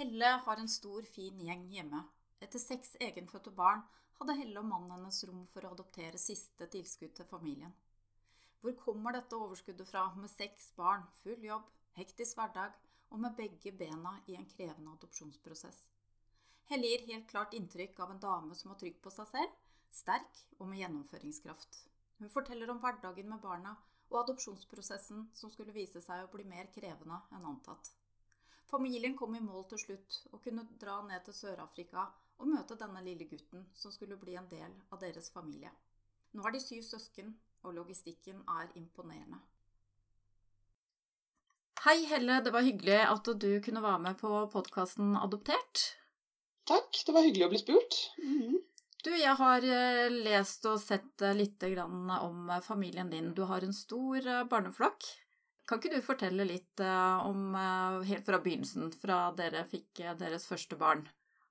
Helle har en stor, fin gjeng hjemme. Etter seks egenfødte barn hadde Helle og mannen hennes rom for å adoptere siste tilskudd til familien. Hvor kommer dette overskuddet fra, med seks barn, full jobb, hektisk hverdag og med begge bena i en krevende adopsjonsprosess? Helle gir helt klart inntrykk av en dame som har trygg på seg selv, sterk og med gjennomføringskraft. Hun forteller om hverdagen med barna og adopsjonsprosessen som skulle vise seg å bli mer krevende enn antatt. Familien kom i mål til slutt og kunne dra ned til Sør-Afrika og møte denne lille gutten som skulle bli en del av deres familie. Nå er de syv søsken, og logistikken er imponerende. Hei Helle, det var hyggelig at du kunne være med på podkasten Adoptert. Takk, det var hyggelig å bli spurt. Mm -hmm. Du, jeg har eh, lest og sett eh, litt om familien din. Du har en stor eh, barneflokk. Kan ikke du fortelle litt uh, om uh, helt fra begynnelsen, fra dere fikk uh, deres første barn?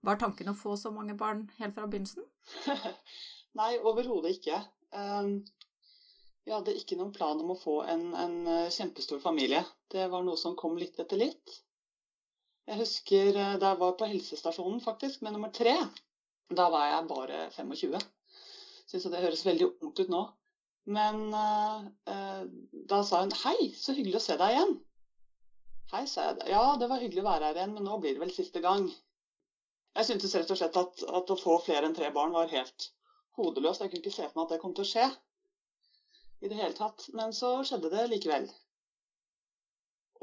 Var tanken å få så mange barn helt fra begynnelsen? Nei, overhodet ikke. Um, vi hadde ikke noen plan om å få en, en, kjempestor familie. Det var noe som kom litt etter litt. Jeg husker da jeg var på helsestasjonen faktisk, med nummer tre. Da var jeg bare 25. Syns det høres veldig ungt ut nå. Men uh, da sa hun 'hei, så hyggelig å se deg igjen'. Hei, sa jeg. Ja, det var hyggelig å være her igjen, men nå blir det vel siste gang. Jeg syntes rett og slett at, at, å få flere enn tre barn var helt hodeløst. Jeg kunne ikke se for meg at det kom til å skje i det hele tatt. Men så skjedde det likevel.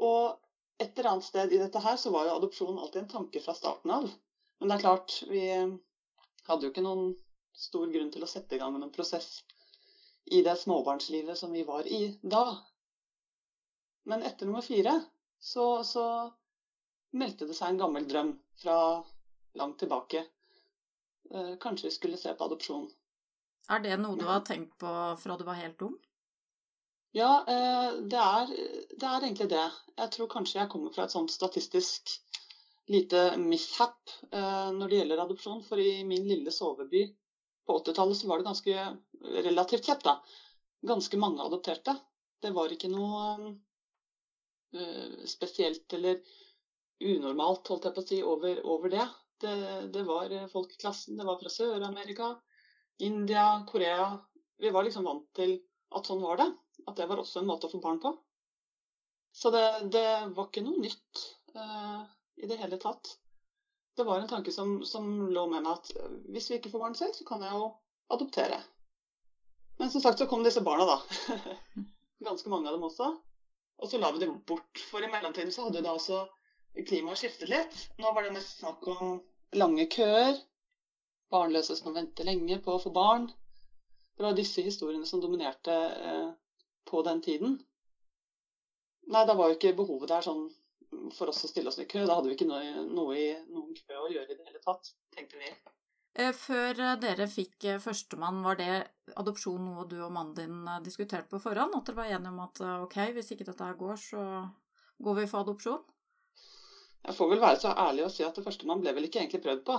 Og et eller annet sted i dette her så var jo adopsjon alltid en tanke fra starten av. Men det er klart, vi hadde jo ikke noen stor grunn til å sette i gang med noen prosess i det småbarnslivet som vi var i da. Men etter nummer fire så, så meldte det seg en gammel drøm fra langt tilbake. Eh, kanskje vi skulle se på adopsjon. Er det noe du har tenkt på fra du var helt ung? Ja, eh, det er, det er egentlig det. Jeg tror kanskje jeg kommer fra et sånt statistisk lite mishap eh, når det gjelder adopsjon. For i min lille soveby på 80-tallet var det ganske relativt sett, da, ganske mange adopterte. Det var ikke noe uh, spesielt eller unormalt, holdt jeg på å si, over, over det. det. det. var folk i klassen. Det var fra Sør-Amerika, India, Korea. Vi var liksom vant til at sånn var det. At det var også en måte å få barn på. Så det, det var ikke noe nytt uh, i det hele tatt. Det var en tanke som, som lå med meg at hvis vi ikke får barn selv, så kan jeg jo adoptere. Men som sagt så kom disse barna, da. Ganske mange av dem også. Og så la vi dem bort. For i mellomtiden så hadde da også klimaet skiftet litt. Nå var det mest snakk om lange køer. Barnløse som venter lenge på å få barn. Det var disse historiene som dominerte eh, på den tiden. Nei, da var jo ikke behovet der sånn for oss å stille oss i kø. Da hadde vi ikke noe, noe i noen kø å gjøre i det hele tatt, tenkte vi. Eh, før eh, dere fikk eh, førstemann, var det adopsjon noe du og mannen din diskuterte på forhånd? At dere var enige om at ok, hvis ikke dette går, så går vi for adopsjon? Jeg får vel være så ærlig å si at det førstemann ble vel ikke egentlig prøvd på.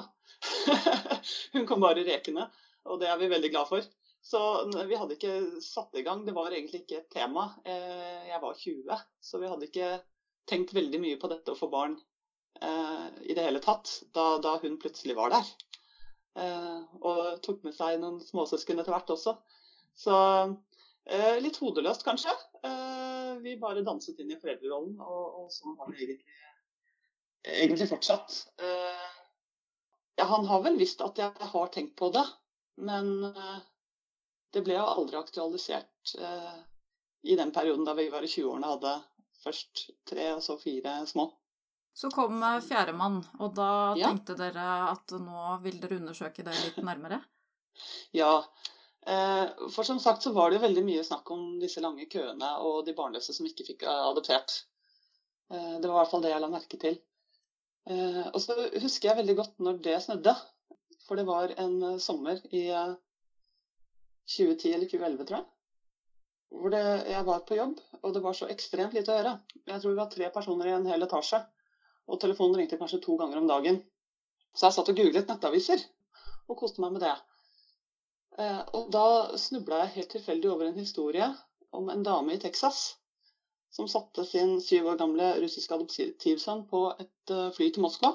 Hun kom bare rekende, og det er vi veldig glad for. Så vi hadde ikke satt i gang. Det var egentlig ikke et tema. Jeg var 20, så vi hadde ikke tenkt veldig mye på dette å få barn i det hele tatt da, da hun plutselig var der. Eh, og tok med seg noen småsøsken etter hvert også. Så eh, litt hodeløst, kanskje. Eh, vi bare danset inn i foreldrerollen, og, og sånn har det egentlig, egentlig fortsatt. Ja, han har vel visst at jeg har tenkt på det, men det ble jo aldri aktualisert i den perioden da vi var i 20-årene hadde først tre og så fire små. Så kom eh, fjerdemann, og da ja. tenkte dere at nå vil dere undersøke det litt nærmere? Ja, eh, for som sagt så var det veldig mye snakk om disse lange køene og de barnløse som ikke fikk eh, adoptert. Det var i hvert fall det jeg la merke til. Og så husker jeg veldig godt når det snudde. For det var en sommer i 2010 eller 2011, tror jeg. Hvor det, jeg var på jobb, og det var så ekstremt lite å gjøre. Jeg tror vi var tre personer i en hel etasje. Og telefonen ringte kanskje to ganger om dagen. Så jeg satt og googlet nettaviser og koste meg med det. Eh, og da snubla jeg helt tilfeldig over en historie om en dame i Texas som satte sin syv år gamle russiske adoptivsønn på et eh, fly til Moskva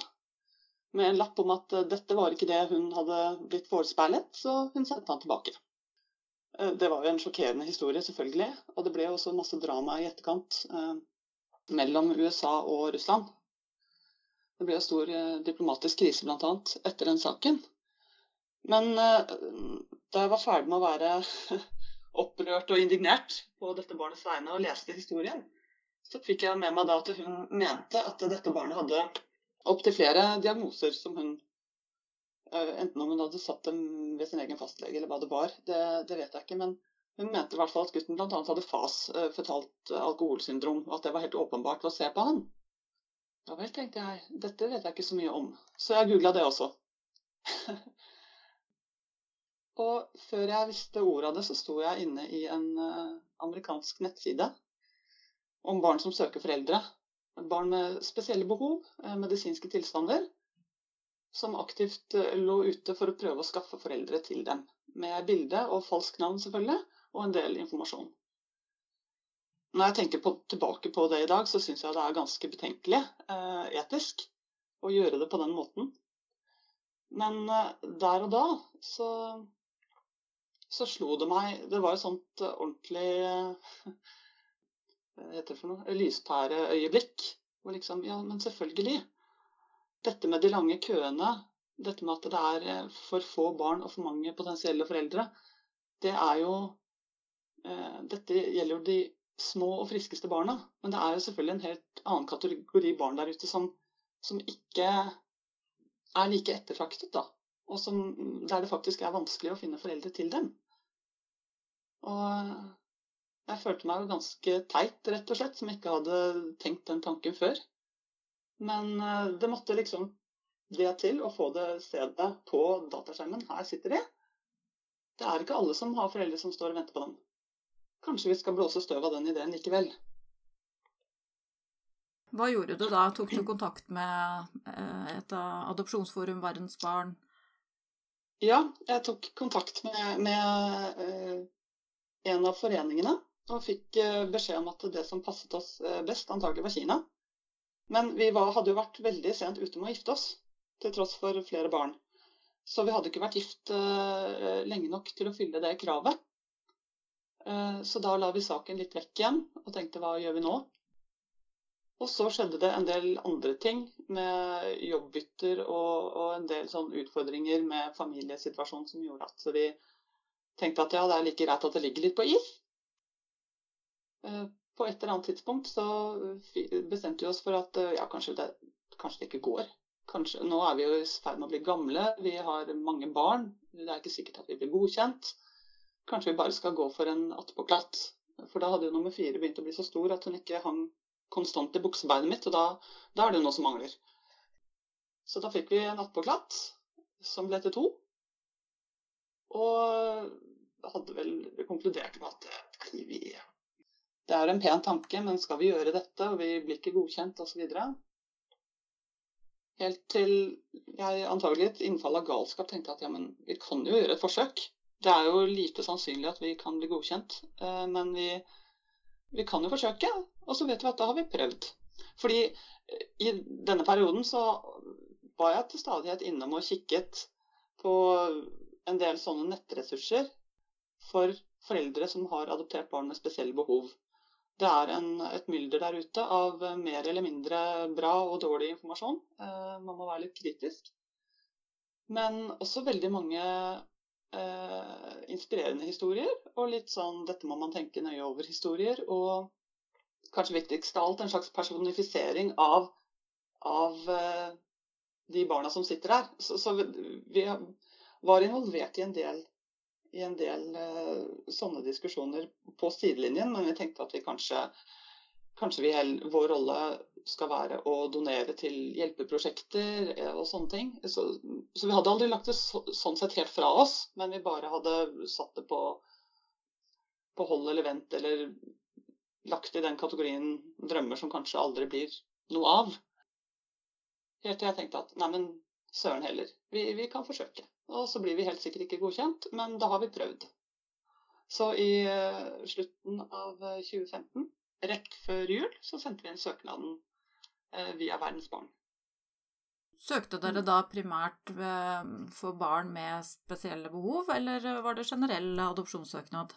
med en lapp om at eh, dette var ikke det hun hadde blitt forespeilet, så hun sendte han tilbake. Eh, det var jo en sjokkerende historie, selvfølgelig, og det ble også masse drama i etterkant eh, mellom USA og Russland. Det ble jo stor eh, diplomatisk krise bl.a. etter den saken. Men eh, da jeg var ferdig med å være opprørt og indignert på dette barnets vegne og leste historien, så fikk jeg med meg da at hun mente at dette barnet hadde opptil flere diagnoser som hun Enten om hun hadde satt dem ved sin egen fastlege eller hva det var, det, det vet jeg ikke. Men hun mente i hvert fall at gutten bl.a. hadde FAS, fortalt alkoholsyndrom, og at det var helt åpenbart å se på han. Ja vel, tenkte jeg. Dette vet jeg ikke så mye om. Så jeg googla det også. og før jeg visste ordet av det, så sto jeg inne i en uh, amerikansk nettside om barn som søker foreldre. Barn med spesielle behov, eh, medisinske tilstander, som aktivt eh, lå ute for å prøve å skaffe foreldre til dem. Med bilde og falsk navn, selvfølgelig, og en del informasjon. Når jeg tenker på, tilbake på det i dag, så syns jeg det er ganske betenkelig eh, etisk å gjøre det på den måten. Men eh, der og da så, så slo det meg Det var et sånt ordentlig heter det for noe, lyspæreøyeblikk. Hvor liksom, ja, men selvfølgelig. Dette med de lange køene, dette med at det er eh, for få barn og for mange potensielle foreldre, det er jo eh, Dette gjelder jo de små og friskeste barna. Men det er jo selvfølgelig en helt annen kategori barn der ute som, som ikke er like ettertraktet, da. Og som, der det faktisk er vanskelig å finne foreldre til dem. Og jeg følte meg jo ganske teit, rett og slett, som ikke hadde tenkt den tanken før. Men eh, det måtte liksom det til å få det stedet på dataskjermen. Her sitter de. Det er ikke alle som har foreldre som står og venter på dem. Kanskje vi skal blåse støv av den ideen likevel. Hva gjorde du da? Tok du kontakt med eh, et adopsjonsforum, Verdens Barn? Ja, jeg tok kontakt med, med uh, en av foreningene og fikk eh, beskjed om at det som passet oss eh, best, antagelig var Kina. Men vi var, hadde jo vært veldig sent ute med å gifte oss, til tross for flere barn. Så vi hadde ikke vært gift uh, lenge nok til å fylle det kravet. Uh, så da la vi saken litt vekk igjen og tenkte hva gjør vi nå? Og så skjedde det en del andre ting med jobbbytter og, og en del sånn utfordringer med familiesituasjonen som gjorde at vi tenkte at ja, det er like greit at det ligger litt på is. Eh, på et eller annet tidspunkt så bestemte vi oss for at eh, ja, kanskje det, kanskje det ikke går. Kanskje, nå er vi jo i ferd med å bli gamle, vi har mange barn. Det er ikke sikkert at vi blir godkjent. Kanskje vi bare skal gå for en attpåklatt. For da hadde jo nummer fire begynt å bli så stor at hun ikke hang konstant i buksebeinet mitt, og da, da er det noe som mangler. Så da fikk vi en attpåklatt som ble til to. Og hadde vel konkludert med at vi det er en pen tanke, men skal vi gjøre dette, og vi blir ikke godkjent osv. Helt til jeg antagelig et innfall av galskap tenkte at ja, men vi kan jo gjøre et forsøk. Det er jo lite sannsynlig at vi kan bli godkjent, eh, men vi, vi kan jo forsøke. Og så vet vi at da har vi prøvd. Fordi eh, i denne perioden så var jeg til stadighet innom og kikket på en del sånne nettressurser for foreldre som har adoptert barn med spesielle behov det er en, et mylder der ute av mer eller mindre bra og dårlig informasjon. Eh, man må være litt kritisk. Men også veldig mange eh, inspirerende historier, og litt sånn 'dette må man tenke nøye over'-historier. Og kanskje viktigst av alt en slags personifisering av, av eh, de barna som sitter der. Så, så vi var involvert i en del i en del uh, sånne diskusjoner på sidelinjen, men vi tenkte at vi kanskje, kanskje vi, vår rolle skal være å donere til hjelpeprosjekter eh, og sånne ting. Så, så vi hadde aldri lagt det så, sånn sett helt fra oss, men vi bare hadde satt det på, på hold eller vent, eller lagt i den kategorien drømmer som kanskje aldri blir noe av. Helt til jeg tenkte at nei, men søren heller, vi, vi kan forsøke. Og så blir vi helt sikkert ikke godkjent, men da har vi prøvd. Så i uh, slutten av 2015, eh, rett før jul, så sendte vi inn søknaden uh, via Verdens Barn. Søkte dere da primært eh, for barn med spesielle behov, eller var det generell adopsjonssøknad?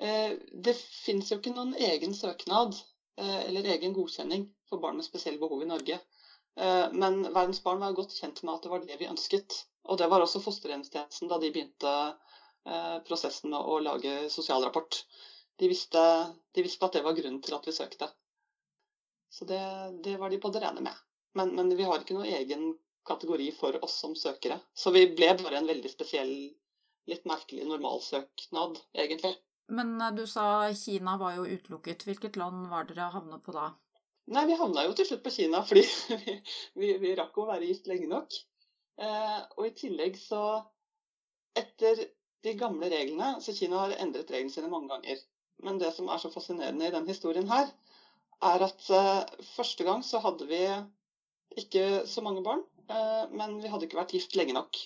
Eh, det fins jo ikke noen egen søknad eh, eller egen godkjenning for barn med spesielle behov i Norge. Men Verdens Barn var godt kjent med at det var det vi ønsket. Og det var også fosterhjemstjenesten da de begynte prosessen med å lage sosialrapport. De visste, de visste at det var grunnen til at vi søkte. Så det, det var de på det rene med. Men, men, vi har ikke noen egen kategori for oss som søkere. Så vi ble bare en veldig spesiell, litt merkelig normalsøknad, egentlig. Men eh, du sa Kina var jo utelukket. Hvilket land var dere havnet på da? Nei, vi havna jo til slutt på Kina fordi vi, vi, vi rakk å være gift lenge nok. Eh, og i tillegg så Etter de gamle reglene Så Kina har endret reglene sine mange ganger. Men det som er så fascinerende i den historien her, er at eh, første gang så hadde vi ikke så mange barn, eh, men vi hadde ikke vært gift lenge nok.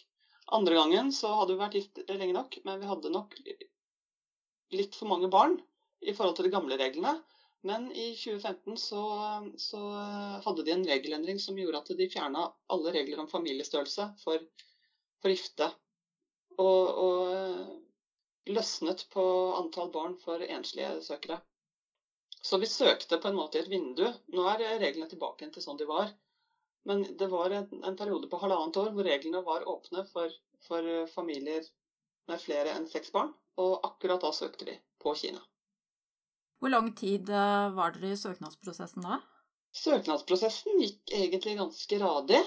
Andre gangen så hadde vi vært gift lenge nok, men vi hadde nok litt for mange barn i forhold til de gamle reglene. Men i 2015 så, så hadde de en regelendring som gjorde at de fjerna alle regler om familiestørrelse for, for gifte. Og, og løsnet på antall barn for enslige søkere. Så vi søkte på en måte i et vindu. Nå er reglene tilbake til sånn de var. Men det var en, en, periode på halvannet år hvor reglene var åpne for, for eh, familier med flere enn seks barn, og akkurat da søkte vi på Kina. Hvor lang tid eh, var dere i søknadsprosessen da? Søknadsprosessen gikk egentlig ganske radig.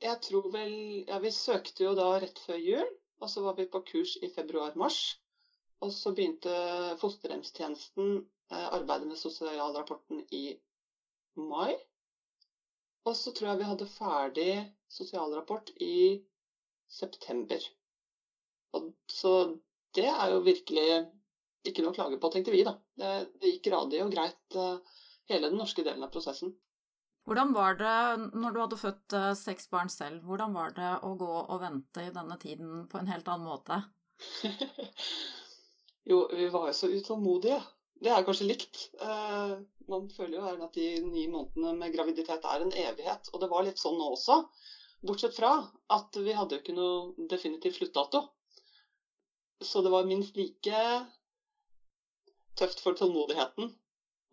Jeg tror vel Ja, vi søkte jo da rett før jul, og så var vi på kurs i februar-mars. Og så begynte fosterhjemstjenesten eh, arbeidet med sosialrapporten i mai. Og så tror jeg vi hadde ferdig sosialrapport i september. Og, så det er jo virkelig ikke noe å klage på, tenkte vi, da. Det, det gikk radig og greit, uh, hele den norske delen av prosessen. Hvordan var det, når du hadde født uh, seks barn selv, hvordan var det å gå og vente i denne tiden på en helt annen måte? jo, vi var jo så utålmodige. Det er kanskje likt. Uh, man føler jo at de ni månedene med graviditet er en evighet. Og det var litt sånn nå også. Bortsett fra at vi hadde jo ikke noe definitiv sluttdato. Så det var minst like tøft for tålmodigheten.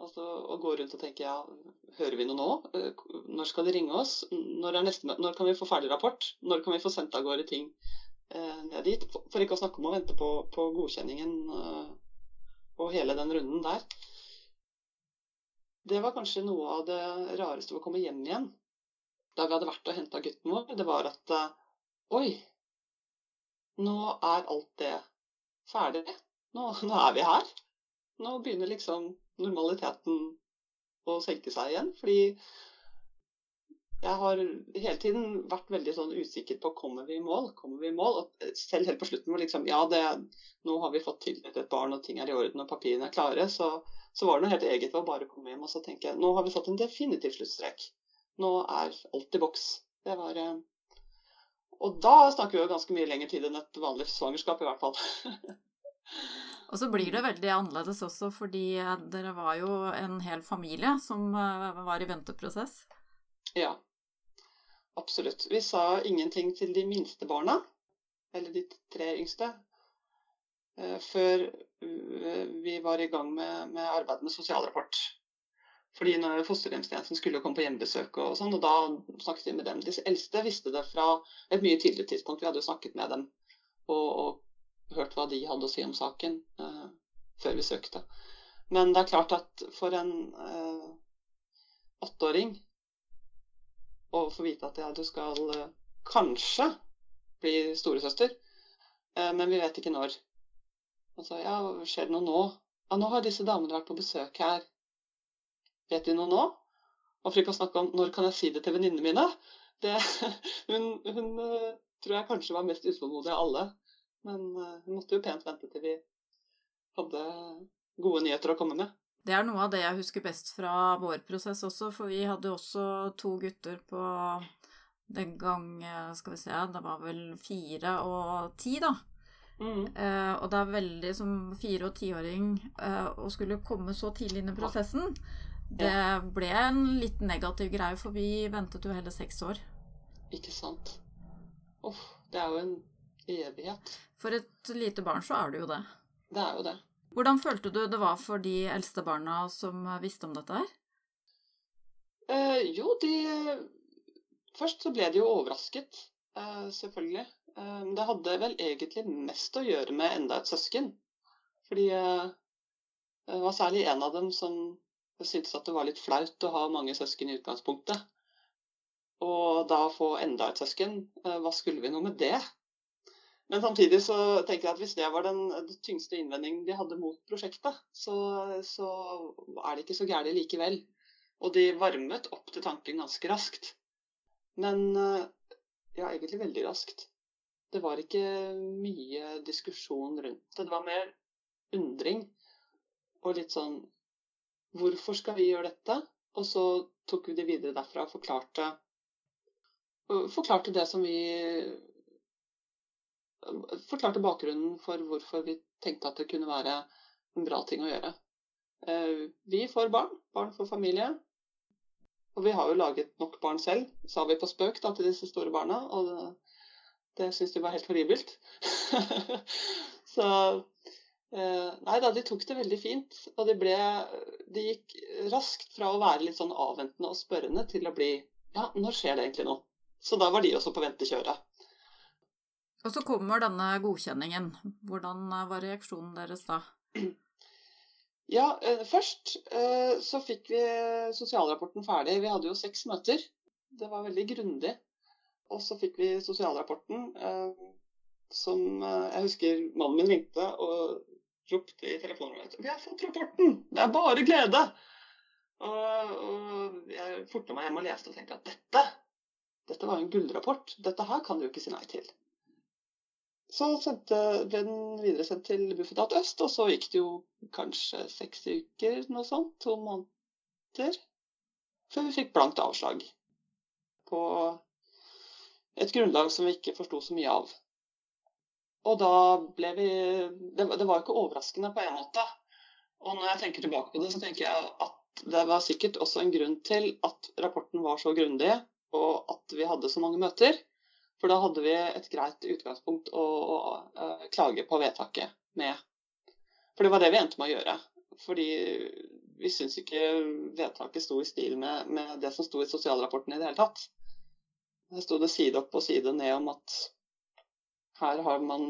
Altså å gå rundt og tenke ja, hører vi noe nå? Eh, når skal de ringe oss? Når, neste, når kan vi få ferdig rapport? Når kan vi få sendt av gårde ting eh, ned dit? For ikke å snakke om å vente på, på godkjenningen eh, og hele den runden der. Det var kanskje noe av det rareste ved å komme hjem igjen. Da vi hadde vært og henta gutten vår. Det var at eh, Oi, nå er alt det ferdig. Nå, nå er vi her. Nå begynner liksom normaliteten å senke seg igjen. Fordi jeg har hele tiden vært veldig sånn usikker på kommer vi i mål. Kommer vi i mål? Og selv helt på slutten hvor liksom Ja, det, nå har vi fått tildelt et barn, og ting er i orden, og papirene er klare. Så så var det noe helt eget å bare komme hjem og så tenke nå har vi satt en definitiv sluttstrek. Nå er alt i boks. Det var eh, Og da snakker vi jo ganske mye lengre tid enn et vanlig svangerskap, i hvert fall. Og så blir det veldig annerledes også, fordi eh, dere var jo en hel familie som eh, var i venteprosess. Ja, absolutt. Vi sa ingenting til de minste barna, eller de tre yngste, før vi var i gang med, med arbeidet med sosialrapport. Fordi når Fosterhjemstjenesten skulle komme på hjemmebesøk, og sånn, og da snakket vi med dem. De eldste visste det fra et mye tidligere tidspunkt. Vi hadde jo snakket med dem og, og hørt hva de hadde å si om saken uh, før vi søkte. Men det er klart at for en uh, åtteåring å få vite at ja, du skal uh, kanskje bli storesøster, men vi vet ikke når. Og så ja, skjer det noe nå? Ja, nå har disse damene vært på besøk her. Vet de noe nå? Og for ikke å snakke om når kan jeg si det til venninnene mine? Det, hun, hun tror jeg kanskje var mest utålmodig av alle. Men vi hun måtte jo pent vente til vi hadde gode nyheter å komme med. Det er noe av det jeg husker best fra vår prosess også, for vi hadde også to gutter på den gang, eh, skal vi se, det var vel fire og ti, da. Mm. Uh, og det er veldig som fire- og tiåring uh, å skulle komme så tidlig inn i prosessen. Det ble en litt negativ greie, for vi ventet jo hele seks år. Ikke sant. Uff, det er jo en evighet. For et lite barn så er det jo det. Det er jo det. Hvordan følte du det var for de eldste barna som visste om dette her? Eh, jo, de Først så ble de jo overrasket, eh, selvfølgelig. Eh, det hadde vel egentlig mest å gjøre med enda et søsken. Fordi eh, det var særlig en av dem som syntes at det var litt flaut å ha mange søsken i utgangspunktet. Og da få enda et søsken, eh, hva skulle vi noe med det? Men samtidig så tenker jeg at hvis det var den, tyngste innvendingen de hadde mot prosjektet, så, så er det ikke så gærent likevel. Og de varmet opp til tanken ganske raskt. Men eh, ja, egentlig veldig raskt. Det var ikke mye diskusjon rundt det. Det var mer undring og litt sånn Hvorfor skal vi gjøre dette? Og så tok vi det videre derfra og forklarte, forklarte det som vi Forklarte bakgrunnen for hvorfor vi tenkte at det kunne være en bra ting å gjøre. Eh, vi får barn, barn får familie. Og vi har jo laget nok barn selv, sa vi på spøk da, til disse store barna. Og det, det syntes de var helt horribelt. så eh, Nei da, de tok det veldig fint. Og de, ble de gikk raskt fra å være litt sånn avventende og spørrende til å bli Ja, når skjer det egentlig noe? Så da var de også på ventekjøret. Og så kommer denne godkjenningen. Hvordan var reaksjonen deres da? Ja, eh, først eh, så fikk vi sosialrapporten ferdig. Vi hadde jo seks møter. Det var veldig grundig. Og så fikk vi sosialrapporten eh, som Jeg husker mannen min ringte og ropte i telefonen 'Vi har fått rapporten! Det er bare glede!' Og, og jeg forta meg hjem og leste og tenkte at dette, dette var en gullrapport. Dette her kan du ikke si nei til. Så sendte den videresendt til Bufetat Øst, og så gikk det jo kanskje seks uker, noe sånt, to måneder, før vi fikk blankt avslag på et grunnlag som vi ikke forsto så mye av. Og da ble vi Det var jo ikke overraskende på en måte. Og når jeg tenker tilbake på det, så tenker jeg at det var sikkert også en grunn til at rapporten var så grundig, og at vi hadde så mange møter. For da hadde vi et greit utgangspunkt å, å, å klage på vedtaket med. For det var det vi endte med å gjøre. Fordi vi syns ikke vedtaket sto i stil med, med, det som sto i sosialrapporten i det hele tatt. Der sto det side opp og side ned om at her har man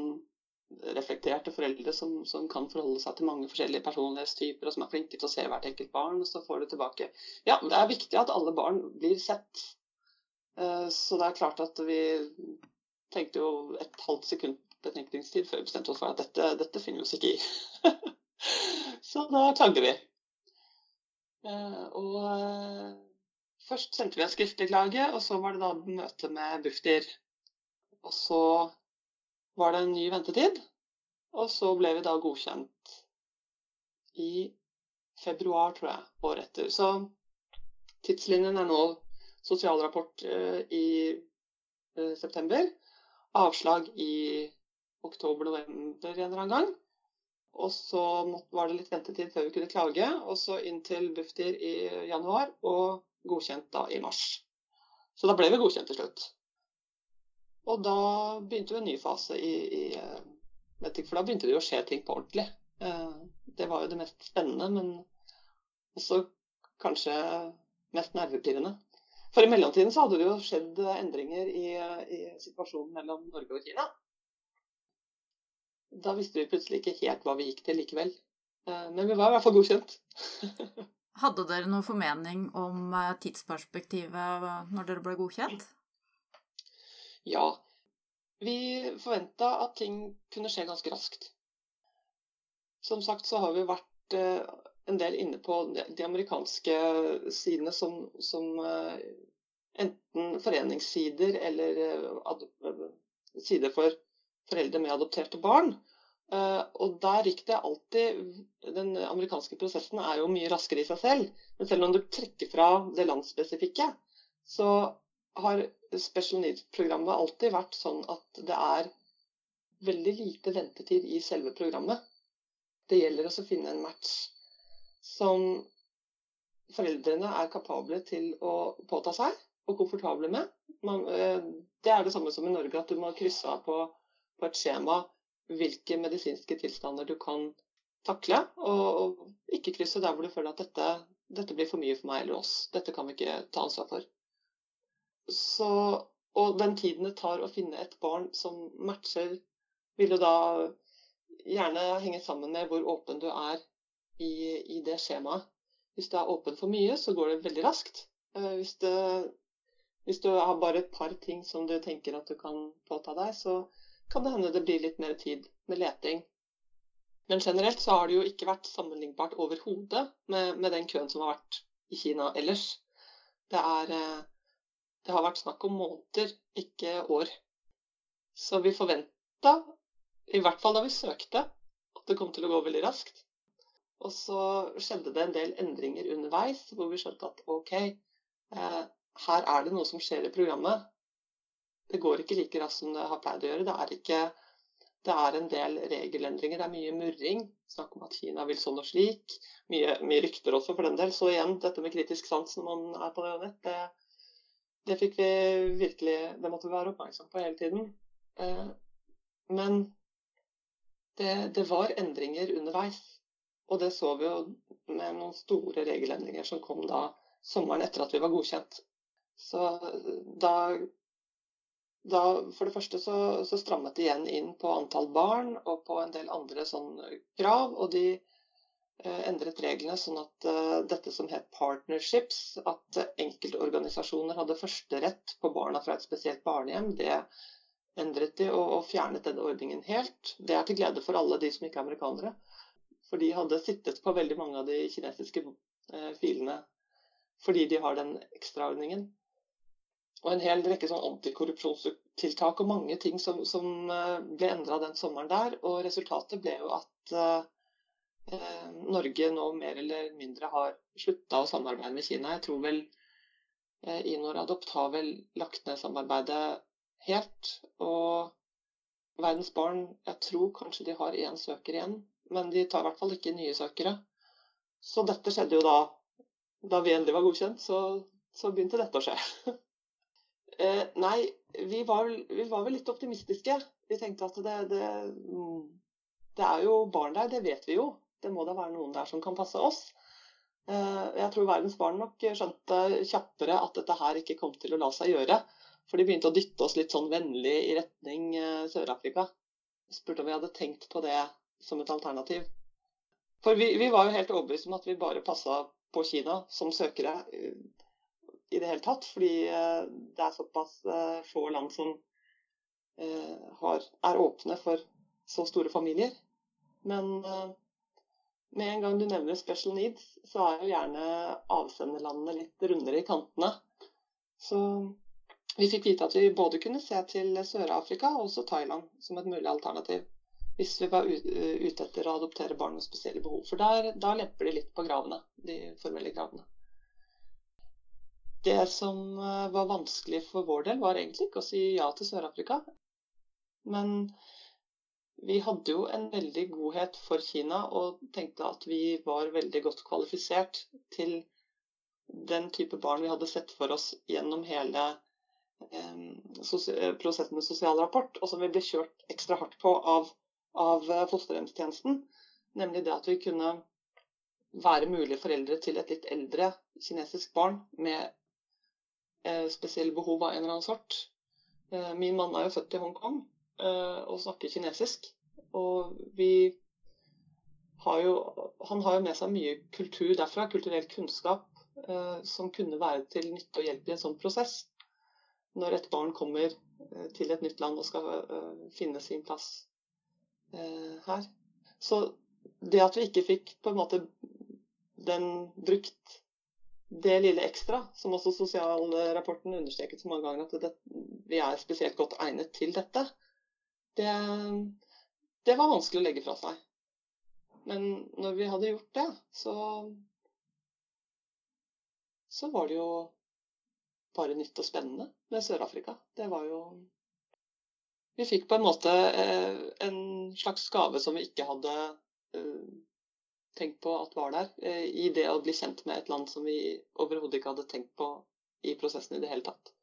reflekterte foreldre som, som, kan forholde seg til mange forskjellige personlighetstyper, og som er flinke til å se hvert enkelt barn, og så får du tilbake Ja, det er viktig at alle barn blir sett Eh, så det er klart at vi tenkte jo et halvt sekund betenkningstid før vi bestemte oss for at dette, dette finner vi oss ikke i. så da klagde vi. Eh, og eh, først sendte vi en skriftlig klage, og så var det da møte med Bufdir. Og så var det en ny ventetid, og så ble vi da godkjent i februar, tror jeg, året etter. Så tidslinjen er nå sosialrapport eh, i eh, september. Avslag i oktober-november en eller annen gang. Og så var det litt ventetid før vi kunne klage. Og så inn til Bufdir i januar, og godkjent da i mars. Så da ble vi godkjent til slutt. Og da begynte vi en ny fase i, i ikke, For da begynte det jo å skje ting på ordentlig. Det var jo det mest spennende, men også kanskje mest nervepirrende. For i mellomtiden så hadde det jo skjedd eh, endringer i, eh, i, situasjonen mellom Norge og Kina. Da visste vi plutselig ikke helt hva vi gikk til likevel. Eh, men vi var i hvert fall godkjent. hadde dere noen formening om tidsperspektivet når dere ble godkjent? Ja. Vi forventa at ting kunne skje ganske raskt. Som sagt så har vi vært en del inne på de amerikanske sidene som, som eh, enten foreningssider eller eh, sider for foreldre med adopterte barn. Eh, og der gikk det alltid Den amerikanske prosessen er jo mye raskere i seg selv. Men selv om du trekker fra det landsspesifikke, så har Special Needs-programmet alltid vært sånn at det er veldig lite ventetid i selve programmet. Det gjelder også å finne en match som foreldrene er kapable til å påta seg. og komfortable med. Man, eh, det er det samme som i Norge, at du må krysse av på, på et skjema hvilke medisinske tilstander du kan takle, og, og ikke krysse der hvor du føler at dette, dette, blir for mye for meg eller oss. Dette kan vi ikke ta ansvar for. Så, og den tiden det tar å finne et barn som matcher, vil jo da gjerne henge sammen med hvor åpen du er i, i det skjemaet. Hvis du er åpen for mye, så går det veldig raskt. Eh, hvis, det, hvis, du har bare et par ting som du tenker at du kan påta deg, så kan det hende det blir litt mer tid med leting. Men generelt så har det jo ikke vært sammenlignbart overhodet med, med den køen som har vært i Kina ellers. Det, er, eh, det har vært snakk om måneder, ikke år. Så vi forventa, i hvert fall da vi søkte, at det kom til å gå veldig raskt. Og så skjedde det en del endringer underveis, hvor vi skjønte at OK, eh, her er det noe som skjer i programmet. Det går ikke like raskt som det har pleid å gjøre. Det er, ikke, det er en del regelendringer. Det er mye murring. Snakk om at Kina vil sånn og slik. Mye, mye, rykter også, for den del. Så igjen, dette med kritisk sans når man er på nett, det, det fikk vi virkelig Det måtte vi være oppmerksom på hele tiden. Eh, men det, det var endringer underveis. Og det så vi jo med noen store regelendringer som kom da sommeren etter at vi var godkjent. Så da, da For det første så, så, strammet de igjen inn på antall barn og på en del andre sånne krav. Og de eh, endret reglene sånn at eh, dette som het partnerships, at enkeltorganisasjoner hadde førsterett på barna fra et spesielt barnehjem, det endret de og, og fjernet denne ordningen helt. Det er til glede for alle de som ikke er amerikanere. For de hadde sittet på veldig mange av de kinesiske eh, filene fordi de har den ekstraordningen. Og en hel rekke sånn antikorrupsjonstiltak og mange ting som, som eh, ble endra den sommeren der. Og resultatet ble jo at eh, eh Norge nå mer eller mindre har slutta å samarbeide med Kina. Jeg tror vel eh, Inor Adopt har vel lagt ned samarbeidet helt. Og Verdens Barn, jeg tror kanskje de har én søker igjen men de tar i hvert fall ikke nye søkere. Så dette skjedde jo da da vi endelig var godkjent, så, så begynte dette å skje. eh, nei, vi var, vi var, vel litt optimistiske. Vi tenkte at det, det, det, er jo barn der, det vet vi jo. Det må da være noen der som kan passe oss. Eh, jeg tror verdens barn nok skjønte kjappere at dette her ikke kom til å la seg gjøre. For de begynte å dytte oss litt sånn vennlig i retning eh, Sør-Afrika. Spurte om vi hadde tenkt på det som et alternativ. For vi, vi var jo helt overbevist om at vi bare passa på Kina som søkere eh, i det hele tatt. Fordi eh, det er såpass eh, få land som har, er åpne for så store familier. Men med en gang du nevner special needs, så er jo gjerne avsenderlandene litt rundere i kantene. Så vi fikk vite at vi både kunne se til Sør-Afrika og også Thailand som et mulig alternativ hvis vi var eh, ute etter å adoptere barn med spesielle behov. For der, da lemper de litt på gravene, de formelle gravene. Det som eh, var vanskelig for vår del, var egentlig ikke å si ja til Sør-Afrika. Men vi hadde jo en veldig godhet for Kina og tenkte at vi var veldig godt kvalifisert til den type barn vi hadde sett for oss gjennom hele eh, prosessen med sosial rapport, og som vi ble kjørt ekstra hardt på av av eh, fosterhjemstjenesten. Nemlig det at vi kunne være mulige foreldre til et litt eldre kinesisk barn med eh, spesielle behov av en eller annen sort. Eh, min mann er jo født i Hongkong og snakker kinesisk. Og vi har jo Han har jo med seg mye kultur derfra, kulturell kunnskap, som kunne være til nytte og hjelp i en sånn prosess. Når et barn kommer til et nytt land og skal finne sin plass her. Så det at vi ikke fikk på en måte den brukt det lille ekstra, som også sosialrapporten understreket så mange ganger, at det, vi er spesielt godt egnet til dette, det, det, var vanskelig å legge fra seg. Men når vi hadde gjort det, så så var det jo bare nytt og spennende med Sør-Afrika. Det var jo vi fikk på en måte eh, en slags gave som vi ikke hadde eh, tenkt på at var der, eh, i det å bli kjent med et land som vi overhodet ikke hadde tenkt på i prosessen i det hele tatt.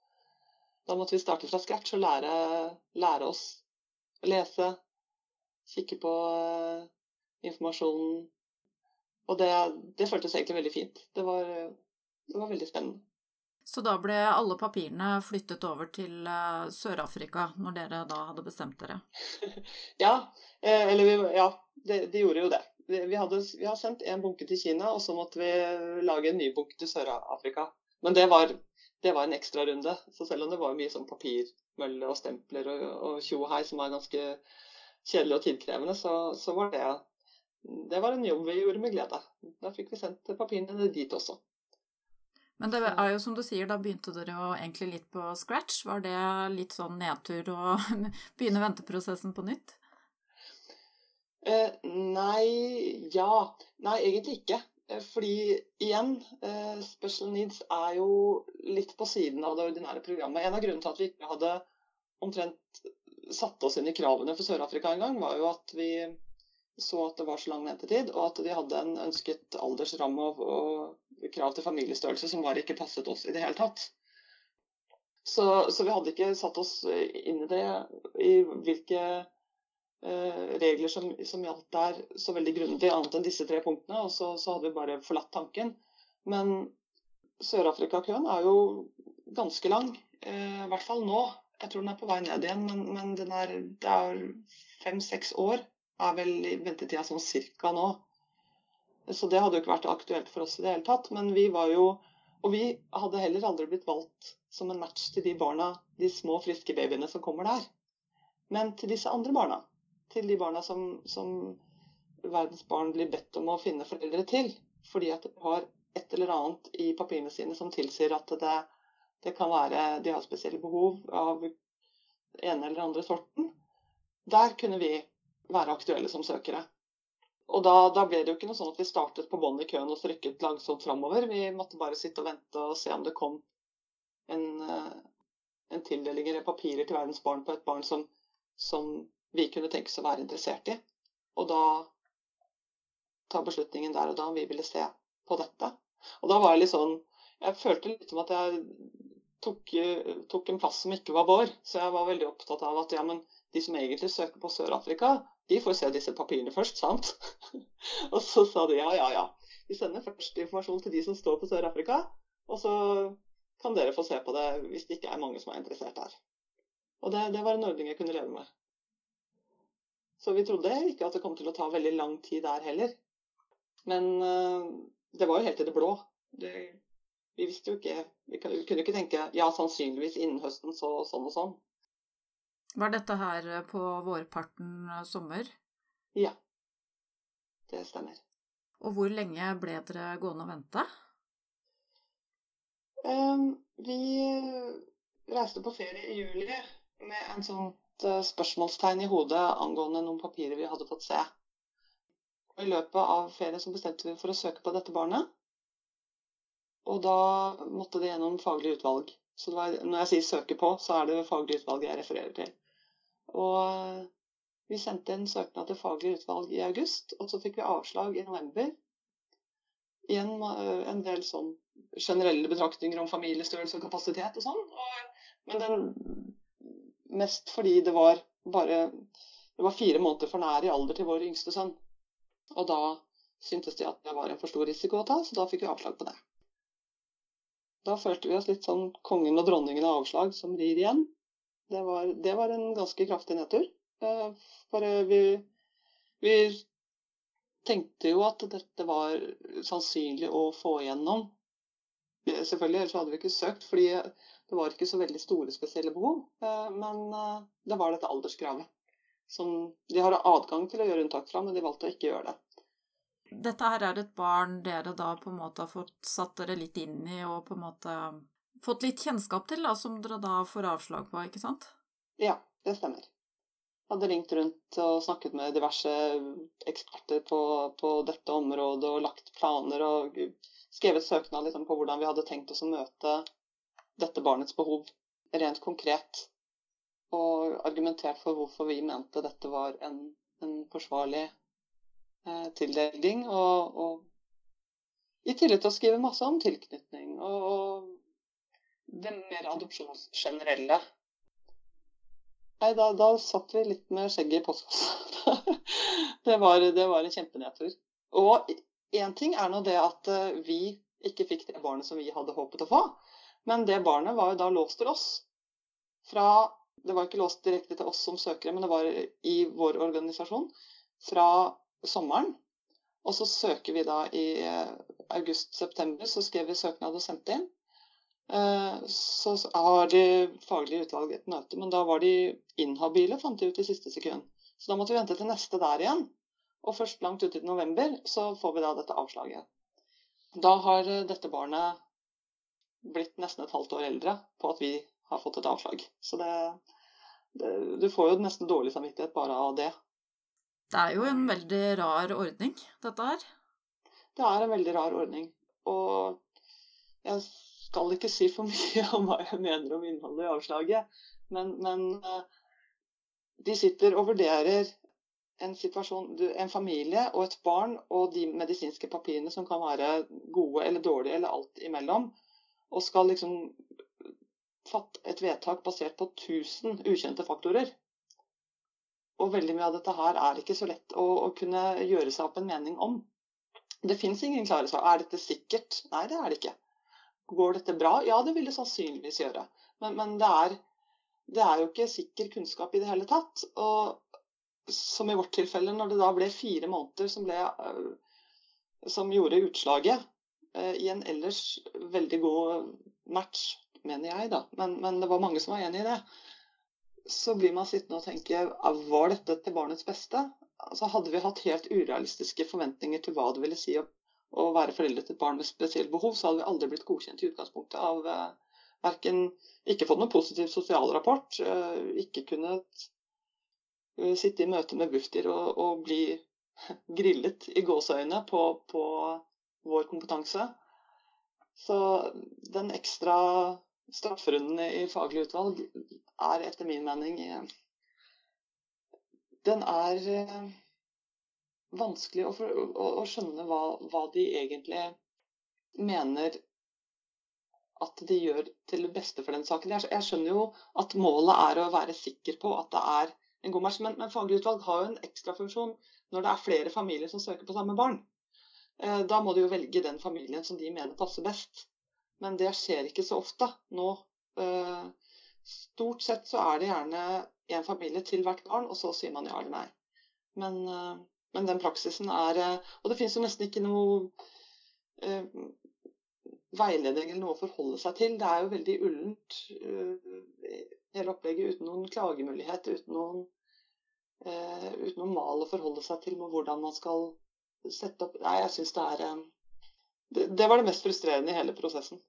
Da måtte vi starte fra scratch og lære, lære oss å lese, kikke på informasjonen. Og det, det, føltes egentlig veldig fint. Det var, det var veldig spennende. Så da ble alle papirene flyttet over til uh, Sør-Afrika, når dere da hadde bestemt dere? ja, eh, eller vi, ja, de, de, gjorde jo det. Vi, hadde, vi har sendt en bunke til Kina, og så måtte vi lage en ny bunke til Sør-Afrika. Men det var, det var en ekstrarunde. Så selv om det var mye sånn papirmølle og stempler og, og tjo og hei som var ganske kjedelig og tidkrevende, så, så, var det det var en jobb vi gjorde med glede. Da fikk vi sendt papirene dit også. Men det er jo som du sier, da begynte dere jo egentlig litt på scratch. Var det litt sånn nedtur å begynne venteprosessen på nytt? Eh, nei Ja. Nei, egentlig ikke. Eh, fordi igjen, eh, special needs er jo litt på siden av det ordinære programmet. En av grunnene til at vi ikke hadde omtrent satt oss inn i kravene for Sør-Afrika engang, var jo at vi så at det var så lang ventetid, og at de hadde en ønsket aldersramme og, og krav til familiestørrelse som bare ikke passet oss i det hele tatt. Så, så vi hadde ikke satt oss inn i det, i hvilke eh, regler som, som, gjaldt der så veldig grundig, annet enn disse tre punktene. Og så, så hadde vi bare forlatt tanken. Men Sør-Afrika-køen er jo ganske lang, eh, i hvert fall nå. Jeg tror den er på vei ned igjen, men, men er, det er fem-seks år er vel ventetida sånn cirka nå. Så det hadde jo ikke vært aktuelt for oss i det hele tatt. Men vi var jo Og vi hadde heller aldri blitt valgt som en match til de barna, de små, friske babyene som kommer der. Men til disse andre barna. Til de barna som, som verdens barn blir bedt om å finne foreldre til. Fordi at de har et eller annet i papirene sine som tilsier at det, det kan være de har spesielle behov av ene eller andre sorten. Der kunne vi være aktuelle som søkere. Og da, da, ble det jo ikke noe sånn at vi startet på bånn i køen og strykket langsomt framover. Vi måtte bare sitte og vente og se om det kom en, eh, en tildeling eller papirer til verdens barn på et barn som, som vi kunne tenkes å være interessert i. Og da ta beslutningen der og da om vi ville se på dette. Og da var jeg litt sånn Jeg følte litt som at jeg tok, tok en plass som ikke var vår. Så jeg var veldig opptatt av at ja, men de som egentlig søker på Sør-Afrika, de får se disse papirene først, sant? og så sa de ja, ja, ja. Vi sender først informasjon til de som står på Sør-Afrika, og så kan dere få se på det hvis det ikke er mange som er interessert der. Og det, det var en ordning jeg kunne leve med. Så vi trodde ikke at det kom til å ta veldig lang tid der heller. Men uh, det var jo helt i det blå. Det, vi visste jo ikke Vi kunne ikke tenke ja, sannsynligvis innen høsten så sånn og sånn. Var dette her eh, på vårparten sommer? Ja. Det stemmer. Og hvor lenge ble dere gående og vente? Um, vi reiste på ferie i juli med en sånt spørsmålstegn i hodet angående noen papirer vi hadde fått se. I løpet av ferien så bestemte vi for å søke på dette barnet. Og da måtte det gjennom faglig utvalg. Så var, når jeg sier 'søke på', så er det faglig utvalg jeg refererer til. Og vi sendte en søknad til faglig utvalg i august, og så fikk vi avslag i november. Igjen en del sånn generelle betraktninger om familiestørrelse og kapasitet og sånn. Men den, mest fordi det var bare det var fire måneder for nær i alder til vår yngste sønn. Og da syntes de at det var en for stor risiko å ta, så da fikk vi avslag på det. Da følte vi oss litt sånn kongen og dronningen av avslag som rir igjen. Det var, det var en ganske kraftig nedtur. Eh, for eh, vi, vi tenkte jo at dette var sannsynlig å få igjennom. Selvfølgelig, ellers hadde vi ikke søkt, fordi det var ikke så veldig store spesielle behov. Eh, men det var dette alderskravet. Som de har adgang til å gjøre unntak fra, men de valgte å ikke gjøre det. Dette her er et barn dere da på en måte har fått satt dere litt inn i, og på en måte fått litt kjennskap til, da, som dere da får avslag på, ikke sant? Ja, det stemmer. Jeg hadde ringt rundt og snakket med diverse eksperter på, på dette området og lagt planer og skrevet søknad liksom, på hvordan vi hadde tenkt oss å møte dette barnets behov rent konkret. Og argumentert for hvorfor vi mente dette var en, en forsvarlig eh, tildeling. Og, og, i tillegg til å skrive masse om tilknytning og, og det mer adopsjonsgenerelle. Nei, da, da satt vi litt med skjegget i postkassa. det, var, det var en kjempenedtur. Og én ting er nå det at eh, vi ikke fikk det barnet som vi hadde håpet å få. Men det barnet var jo da låst til oss. Fra, det var ikke låst direkte til oss som søkere, men det var i vår organisasjon fra sommeren. Og så søker vi da i eh, august-september, så skrev vi søknad og sendte inn. Eh, så har de faglige utvalget et møte, men da var de inhabile, fant de ut i siste sekund. Så da måtte vi vente til neste der igjen. Og først langt ute i november så får vi da dette avslaget. Da har eh, dette barnet blitt nesten et halvt år eldre på at vi har fått et avslag. Så det, det, Du får jo nesten dårlig samvittighet bare av det. Det er jo en veldig rar ordning, dette her. Det er en veldig rar ordning. Og jeg skal ikke si for mye om hva jeg mener om innholdet i avslaget, men, men eh, de sitter og vurderer en situasjon, en familie og et barn og de medisinske papirene som kan være gode eller dårlige eller alt imellom, og skal liksom fatte et vedtak basert på 1000 ukjente faktorer. Og veldig mye av dette her er ikke så lett å, å kunne gjøre seg opp en mening om. Det fins ingen klare svar. Er dette sikkert? Nei, det er det ikke. Går dette bra? Ja, det vil det sannsynligvis gjøre. Men, men det, er, det, er, jo ikke sikker kunnskap i det hele tatt. Og som i vårt tilfelle, når det da ble fire måneder som, ble, eh, som gjorde utslaget eh, i en ellers veldig god match, mener jeg, da. Men, men, det var mange som var enig i det. Så blir man sittende og tenke var dette til barnets beste? Altså, hadde vi hatt helt urealistiske forventninger til hva det ville si å, å være foreldre til et barn med spesielt behov, så hadde vi aldri blitt godkjent i utgangspunktet av eh, verken ikke fått noen positiv sosialrapport, eh, ikke kunnet Eh, sitte i møte med Bufdir og, og bli grillet i gåseøyne på, på, vår kompetanse. Så den ekstra strafferunden i faglig utvalg er etter min mening eh, Den er eh, vanskelig å, å, å skjønne hva, hva, de egentlig mener at de gjør til det beste for den saken. Jeg, jeg skjønner jo at målet er å være sikker på at det er en god match. Men, men faglig utvalg har jo en ekstrafunksjon når det er flere familier som søker på samme barn. Eh, da må de jo velge den familien som de mener passer best. Men det skjer ikke så ofte nå. Eh, stort sett så er det gjerne én familie til hvert barn, og så sier man ja eller nei. Men, eh, men den praksisen er Og det finnes jo nesten ikke noe uh, veiledning eller noe å forholde seg til. Det er jo veldig ullent hele opplegget uten noen klagemulighet, uten noen, uh, uten noen mal å forholde seg til med hvordan man skal sette opp Nei, jeg syns det er um, det, det, var det mest frustrerende i hele prosessen.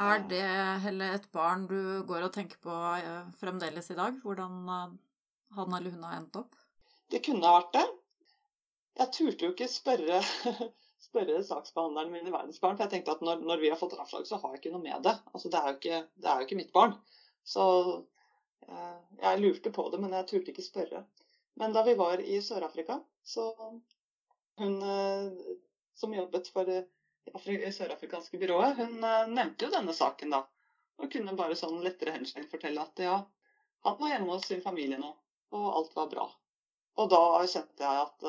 Er det heller et barn du går og tenker på uh, fremdeles i dag? Hvordan uh, han eller hun har endt opp? Det kunne ha vært det. Jeg turte jo ikke spørre, spørre saksbehandleren min i Verdensbarn, for jeg tenkte at når, når, vi har fått avslag, så har jeg ikke noe med det. Altså, det er ikke, det er jo ikke mitt barn. Så Eh, jeg lurte på det, men jeg turte ikke spørre. Men da vi var i Sør-Afrika, så hun eh, som jobbet for det sørafrikanske byrået, hun eh, nevnte jo denne saken da. Og kunne bare sånn lettere henslengt fortelle at ja, han var hjemme hos sin familie nå, og alt var bra. Og da kjente jeg at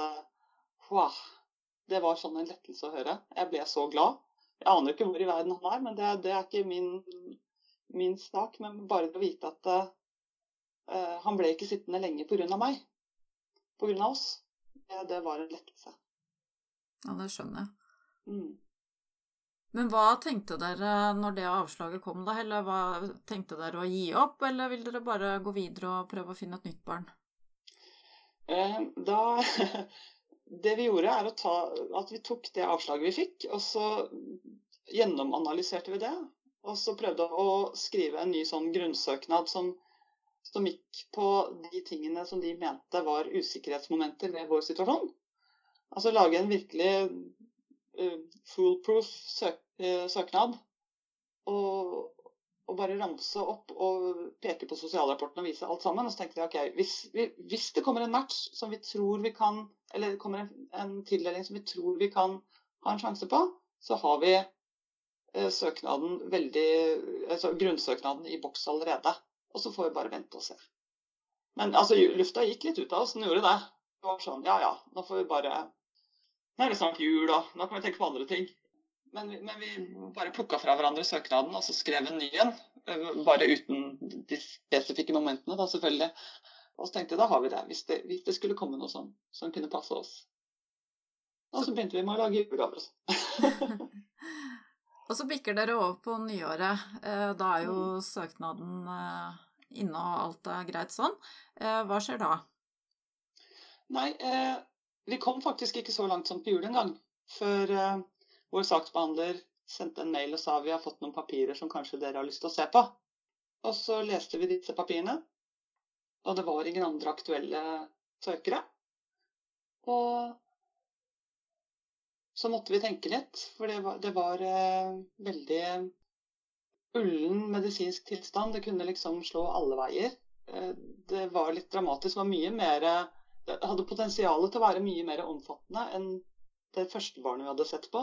wow, det var sånn en lettelse å høre. Jeg ble så glad. Jeg aner ikke hvor i verden han er, men det, det er ikke min, min sak. Men bare å vite at uh, han ble ikke sittende lenge pga. meg. Pga. oss. Det, det var en lettelse. Ja, det skjønner jeg. Mm. Men hva tenkte dere når det avslaget kom, da? Eller hva, tenkte dere å gi opp, eller vil dere bare gå videre og prøve å finne et nytt barn? Eh, da Det vi gjorde, er ta, at vi tok det avslaget vi fikk, og så gjennomanalyserte vi det. Og så prøvde å skrive en ny sånn grunnsøknad som som gikk på de tingene som de mente var usikkerhetsmomenter ved vår situasjon. Altså lage en virkelig uh, foolproof søk uh, søknad. Og, og, bare ramse opp og peke på sosialrapporten og vise alt sammen. Og så tenkte jeg ok, hvis, vi, hvis det kommer en match som vi tror vi kan Eller det kommer en, en tildeling som vi tror vi kan ha en sjanse på, så har vi eh, søknaden veldig, altså grunnsøknaden i boks allerede. Og så får vi bare vente og se. Men altså, lufta gikk litt ut av oss, den gjorde det. Det var sånn, ja ja, nå får vi bare Nå er det snart jul, og nå kan vi tenke på andre ting. Men men vi bare plukka fra hverandre søknaden, og så skrev en ny en. Eh, bare uten de spesifikke momentene, da selvfølgelig. Og så tenkte jeg da har vi det, hvis det, hvis det skulle komme noe sånn som kunne passe oss. Og så begynte vi med å lage julegaver. og så bikker dere over på nyåret. Eh, da er jo mm. søknaden eh, inne og alt er greit sånn. Hva skjer da? Nei, vi kom faktisk ikke så langt som på jul engang. Før vår saksbehandler sendte en mail og sa vi har fått noen papirer som kanskje dere har lyst til å se på. Og så leste vi disse papirene, og det var ingen andre aktuelle søkere. Og så måtte vi tenke litt, for det var, det var eh, veldig ullen medisinsk tilstand. Det kunne liksom slå alle veier. Eh, det var litt dramatisk. Var mer Det hadde potensial til å være mye mer omfattende enn det første barnet vi hadde sett på.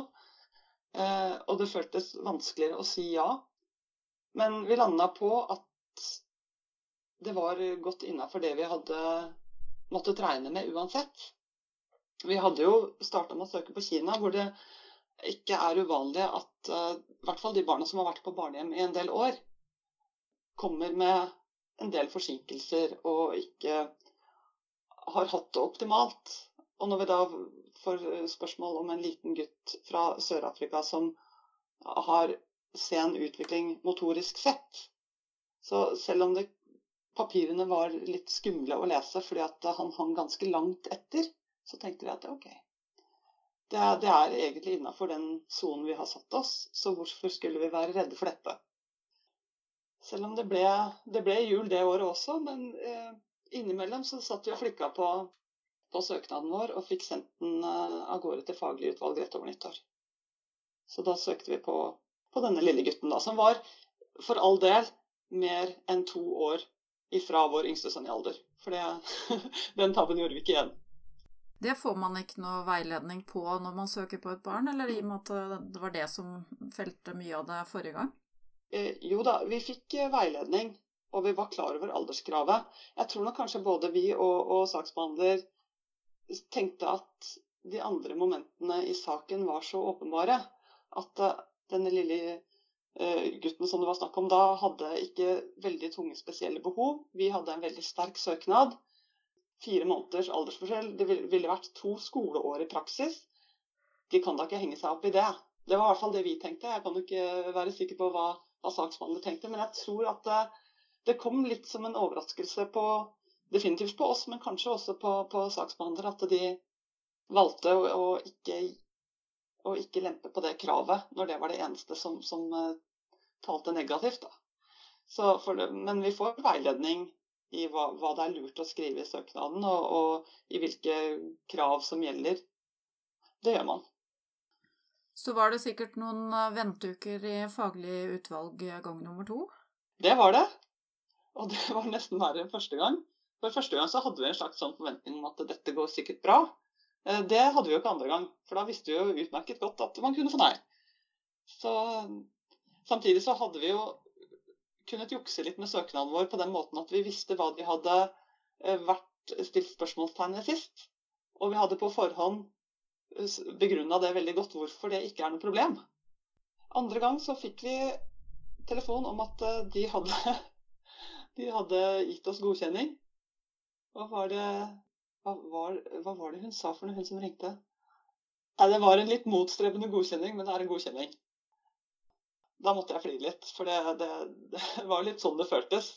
Eh, og det føltes vanskeligere å si ja. Men vi landa på at det var godt innafor det vi hadde måttet regne med uansett. Vi hadde jo starta med å søke på Kina, hvor det ikke er uvanlig at uh, i hvert fall de barna som har vært på barnehjem i en del år, kommer med en del forsinkelser og ikke har hatt det optimalt. Og når vi da får eh, spørsmål om en liten gutt fra Sør-Afrika som har sen utvikling motorisk sett, så selv om det, papirene var litt skumle å lese fordi han hang ganske langt etter, så tenkte vi at ok, det er, det er egentlig innafor den sonen vi har satt oss, så hvorfor skulle vi være redde for dette? Selv om det ble, det ble jul det året også, men eh, innimellom så satt vi og flikka på på søknaden vår og fikk sendt den eh, av gårde til faglig utvalg rett over nyttår. Så da søkte vi på, på denne lille gutten, da, som var for all del mer enn to år ifra vår yngste sønn i alder. For det, den tabben gjorde vi ikke igjen. Det får man ikke noe veiledning på når man søker på et barn, eller i og med at det var det som felte mye av det forrige gang? Eh, jo da, vi fikk eh, veiledning, og vi var klar over alderskravet. Jeg tror nok kanskje både vi og, og saksbehandler tenkte at de andre momentene i saken var så åpenbare at eh, denne lille eh, gutten som det var snakk om da, hadde ikke veldig tunge spesielle behov. Vi hadde en veldig sterk søknad. Fire måneders aldersforskjell. Det ville vært to skoleår i praksis. De kan da ikke henge seg opp i det. Det var i hvert fall det vi tenkte. Jeg kan jo ikke være sikker på hva, hva saksbehandler tenkte, men jeg tror at det, det kom litt som en overraskelse på definitivt på oss, men kanskje også på, på saksbehandler, at de valgte å, å, ikke, å, ikke, lempe på det kravet når det var det eneste som, som uh, talte negativt. Det, men vi får veiledning i hva, hva, det er lurt å skrive i søknaden, og, og, i hvilke krav som gjelder. Det gjør man. Så var det sikkert noen eh, venteuker i faglig utvalg gang nummer to? Det var det. Og det var nesten verre enn første gang. For første gang så hadde vi en slags sånn forventning om at dette går sikkert bra. Eh, det hadde vi jo ikke andre gang, for da visste vi jo utmerket godt at man kunne få nei. Så, samtidig så hadde vi jo kunnet jukse litt med søknaden vår på den måten at vi visste hva de hadde eh, vært stilt spørsmålstegn ved sist. Og vi hadde på forhånd eh, begrunna det veldig godt hvorfor det ikke er noe problem. Andre gang så fikk vi telefon om at de hadde, de hadde gitt oss godkjenning. Hva var det hva var, hva var, det hun sa for noe, hun som ringte? Nei, Det var en litt motstrebende godkjenning, men det er en godkjenning. Da måtte jeg flire litt, for det, det, det, var litt sånn det føltes.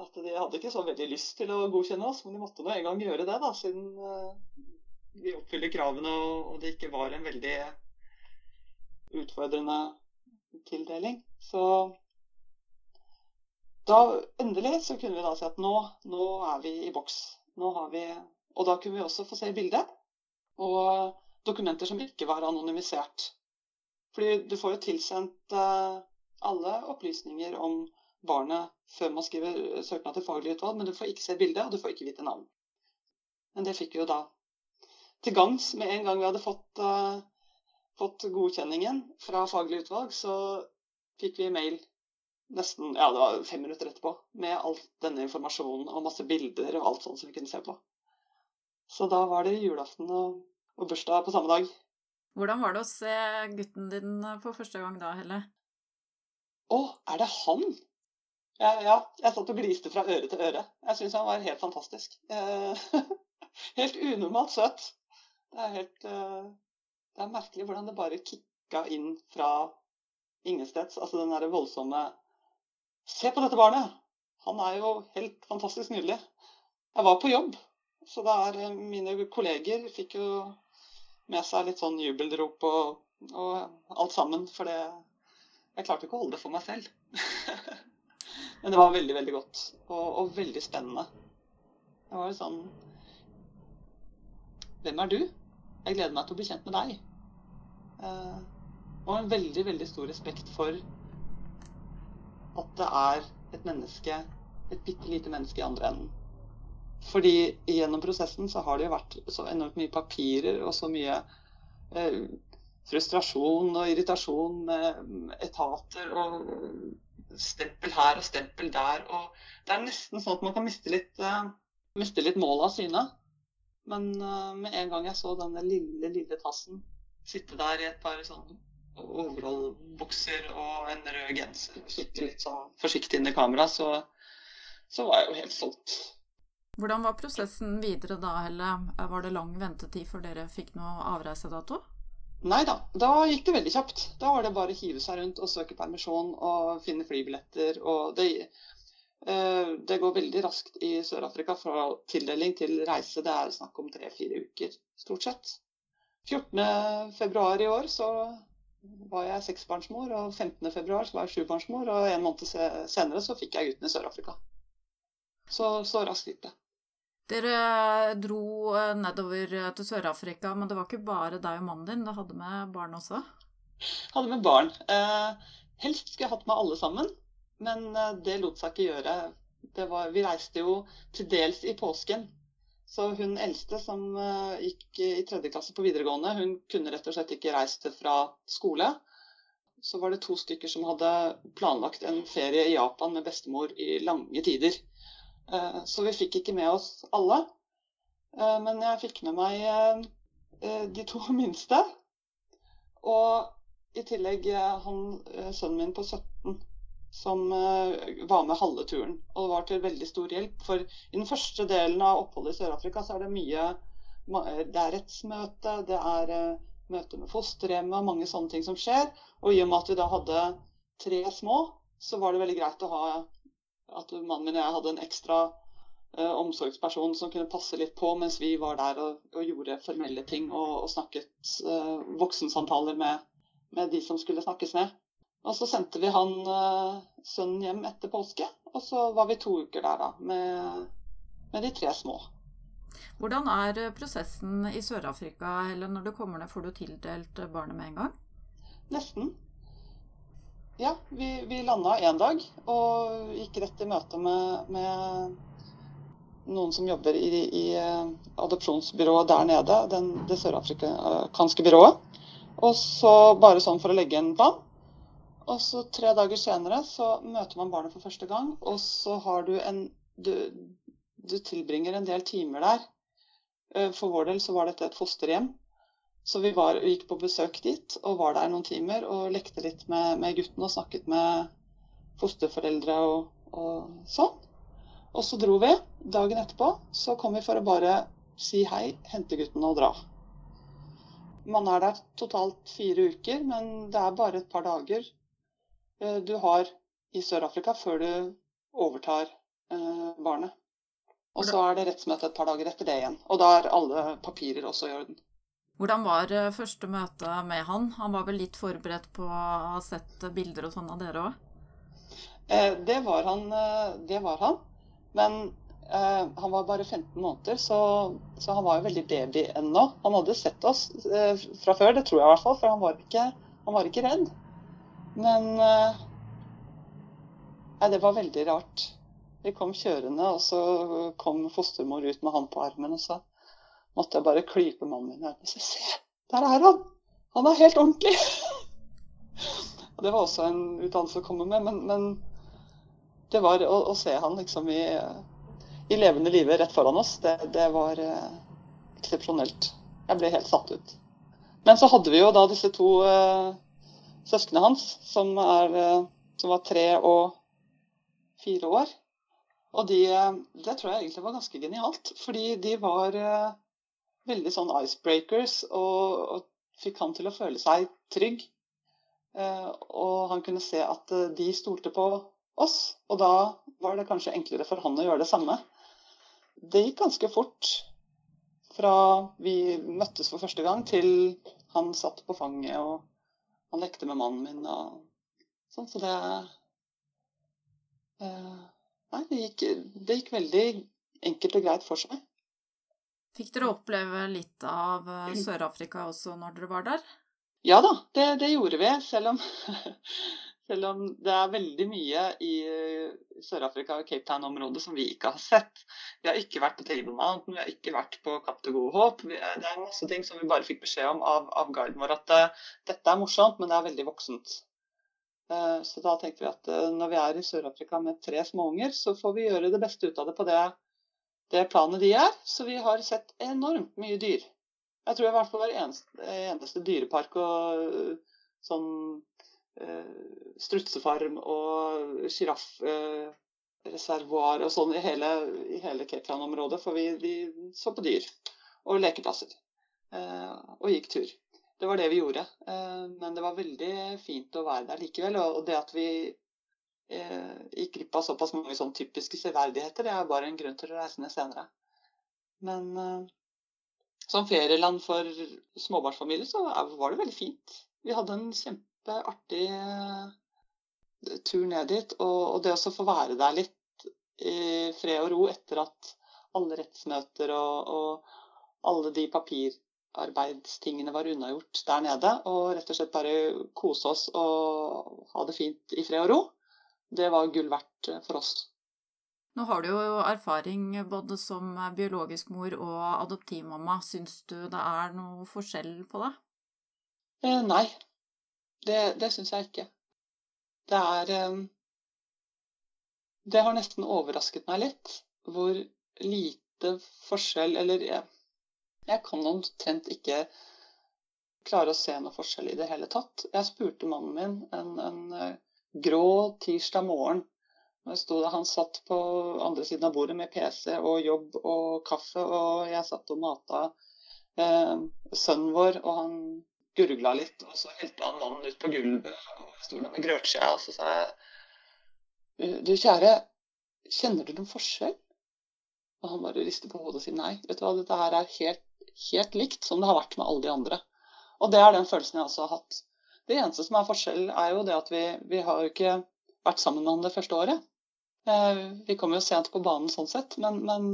At De hadde ikke så veldig lyst til å godkjenne oss, men de måtte nå en gang gjøre det, da, siden vi oppfyller kravene og det ikke var en veldig utfordrende tildeling. Så da endelig så kunne vi da si at nå, nå er vi i boks. Vi, og da kunne vi også få se bildet og dokumenter som ikke var anonymisert. Fordi du får jo tilsendt eh, alle opplysninger om barnet før man skriver søknad til faglig utvalg, men du får ikke se bildet, og du får ikke vite navn. Men det fikk vi jo da til gangs med en gang vi hadde fått uh, fått godkjenningen fra faglig utvalg, så fikk vi mail nesten ja, det var fem minutter etterpå med all denne informasjonen og masse bilder og alt sånt som vi kunne se på. Så da var det julaften og, og bursdag på samme dag. Hvordan var det å se gutten din for første gang da, Helle? Å, er det han? Ja, ja, jeg satt og gliste fra øre til øre. Jeg syns han var helt fantastisk. Eh, helt unormalt søt. Det er helt uh, Det er merkelig hvordan det bare kicka inn fra ingensteds. Altså den derre voldsomme Se på dette barnet! Han er jo helt fantastisk nydelig. Jeg var på jobb, så det er eh, mine kolleger fikk jo med seg litt sånn jubelrop og, og alt sammen. For det Jeg klarte ikke å holde det for meg selv. Men det var veldig, veldig godt. Og, og veldig spennende. Det var jo sånn Hvem er du? Jeg gleder meg til å bli kjent med deg. Eh, og en veldig, veldig stor respekt for at det er et menneske, et bitte lite menneske i andre enden. Fordi gjennom prosessen så har det jo vært så enormt mye papirer og så mye eh, frustrasjon og irritasjon med etater og stempel her og stempel der. Og det er nesten sånn at man kan miste litt, eh, miste litt målet av syne. Men eh, med en gang jeg så denne lille, lille tassen sitte der i et par sånn overallbukser og en rød genser og litt sånn forsiktig inn i kamera, så, så var jeg jo helt solgt. Hvordan var prosessen videre da, Helle? Var det lang ventetid før dere fikk noe avreisedato? Nei da, da gikk det veldig kjapt. Da var det bare å hive seg rundt og søke permisjon og finne flybilletter. Og det, eh, det går veldig raskt i Sør-Afrika fra tildeling til reise. Det er snakk om tre-fire uker, stort sett. 14.2 i år så var jeg seksbarnsmor, og 15.2 så var jeg sjubarnsmor, og en måned senere så fikk jeg gutten i Sør-Afrika. Så, så raskt gikk det. Dere dro eh, nedover eh, til Sør-Afrika, men det var ikke bare deg og mannen din, du hadde med barn også? Hadde med barn. Eh, helst skulle jeg hatt med alle sammen, men eh, det lot seg ikke gjøre. Var, vi reiste jo til dels i påsken. Så hun eldste som uh, gikk i tredje klasse på videregående, hun kunne rett og slett ikke reist fra skole. Så var det to stykker som hadde planlagt en ferie i Japan med bestemor i lange tider. Uh, så vi fikk ikke med oss alle. Uh, men jeg fikk med meg de to minste. Og i tillegg han, sønnen min på 17 som eh, var med halve turen. Og det var til veldig stor hjelp. For i den første delen av oppholdet i Sør-Afrika så er det mye Det er rettsmøte, det er eh, møte med fosterhjemmet mange sånne ting som skjer. Og i og med at vi da hadde tre små, så var det veldig greit å ha at mannen min og jeg hadde en ekstra eh, omsorgsperson som kunne passe litt på mens vi var der og, og gjorde formelle ting og, og snakket eh, voksensamtaler med, med de som skulle snakkes med. Og så sendte vi han uh, sønnen hjem etter påske, og så var vi to uker der da med, med de tre små. Hvordan er eh, prosessen i Sør-Afrika, eller når du kommer ned, får du tildelt eh, barnet med en gang? Nesten. Ja, vi, vi landa én dag og gikk rett i møte med, med noen som jobber i, i adopsjonsbyrået der nede, den, det sørafrikanske byrået. Og så bare sånn for å legge en plan. Og så tre dager senere så møter man barnet for første gang, og så har du en Du, du tilbringer en del timer der. Eh, for vår del så var dette et fosterhjem. Så vi var, gikk på besøk dit og var der noen timer og lekte litt med, med gutten og snakket med fosterforeldre og, og, sånn. Og så dro vi. Dagen etterpå så kom vi for å bare si hei, hente gutten og dra. Man er der totalt fire uker, men det er bare et par dager du har i Sør-Afrika før du overtar eh, barnet. Og så er det rettsmøte et par dager etter det igjen. Og da er alle papirer også i orden. Hvordan var eh, første møte med han? Han var vel litt forberedt på å ha sett bilder og sånn av dere òg? Det var han. Det var han. Men eh, han var bare 15 måneder, så, så, han var jo veldig baby ennå. Han hadde sett oss eh, fra før, det tror jeg i hvert fall, for han var ikke, han var ikke redd. Men Nei, det var veldig rart. Vi kom kjørende, og så kom fostermor ut med han på armen. Og så måtte jeg bare klype mannen min i armen si Se, der er han! Han er helt ordentlig. Og det var også en utdannelse å komme med, men, men det var å, å, se han liksom i, i levende live rett foran oss, det, det var eh, eksepsjonelt. Jeg ble helt satt ut. Men så hadde vi jo da disse to eh, søsknene hans, som, er, eh, som, var tre og fire år. Og de, eh, det tror jeg egentlig var ganske genialt, fordi de var eh, veldig sånn icebreakers og, og, fikk han til å føle seg trygg. Og han kunne se at de stolte på oss, og da var det kanskje enklere for han å gjøre det samme. Det gikk ganske fort fra vi møttes for første gang, til han satt på fanget og han lekte med mannen min og sånn. Så det eh, Nei, det gikk, det gikk veldig enkelt og greit for seg. Fikk dere oppleve litt av eh, Sør-Afrika også når dere var der? Ja da, det, det gjorde vi. Selv om, selv om, det er veldig mye i Sør-Afrika og Cape Town-området som vi ikke har sett. Vi har ikke vært på Table Mountain, vi har ikke vært på Kapp til Gode Håp. Det er masse ting som vi bare fikk beskjed om av, av guiden vår at uh, dette er morsomt, men det er veldig voksent. Uh, så da tenkte vi at når vi er i Sør-Afrika med tre småunger, så får vi gjøre det beste ut av det på det, det planet de er. Så vi har sett enormt mye dyr. Jeg tror jeg i hvert fall var eneste, eneste dyrepark og sånn eh, strutsefarm og sjiraffreservoar eh, og sånn i hele, i hele Cape. For vi, vi, så på dyr og lekeplasser. Eh, og gikk tur. Det var det vi gjorde. Eh, men det var veldig fint å være der likevel. Og, det at vi eh, gikk glipp av såpass mange sånn typiske severdigheter, det er bare en grunn til å reise ned senere. Men eh, som ferieland for småbarnsfamilier så var det veldig fint. Vi hadde en kjempeartig artig tur ned dit. Og, det å få være der litt i fred og ro etter at alle rettsmøter og, og alle de papirarbeidstingene var unnagjort der nede, og rett og slett bare kose oss og ha det fint i fred og ro, det var gull verdt for oss. Nå har du jo erfaring både som biologisk mor og adoptivmamma. Syns du det er noe forskjell på det? Eh, nei, det, det syns jeg ikke. Det er eh, Det har nesten overrasket meg litt hvor lite forskjell Eller jeg, jeg kan omtrent ikke klare å se noe forskjell i det hele tatt. Jeg spurte mannen min en, en eh, grå tirsdag morgen han satt på andre siden av bordet med PC og jobb og kaffe, og jeg satt og mata eh, sønnen vår, og han gurgla litt. Og så helte han mannen ut på gulvet og sto der med grøtskjea, og så sa jeg Du kjære, kjenner du noen forskjell? Og han bare rister på hodet og sier nei. Vet du hva, dette her er helt, helt likt som det har vært med alle de andre. Og det er den følelsen jeg også har hatt. Det eneste som er forskjell, er jo det at vi, vi har jo ikke vært sammen med han det første året. Eh, vi kom jo sent på banen sånn sett, men, men,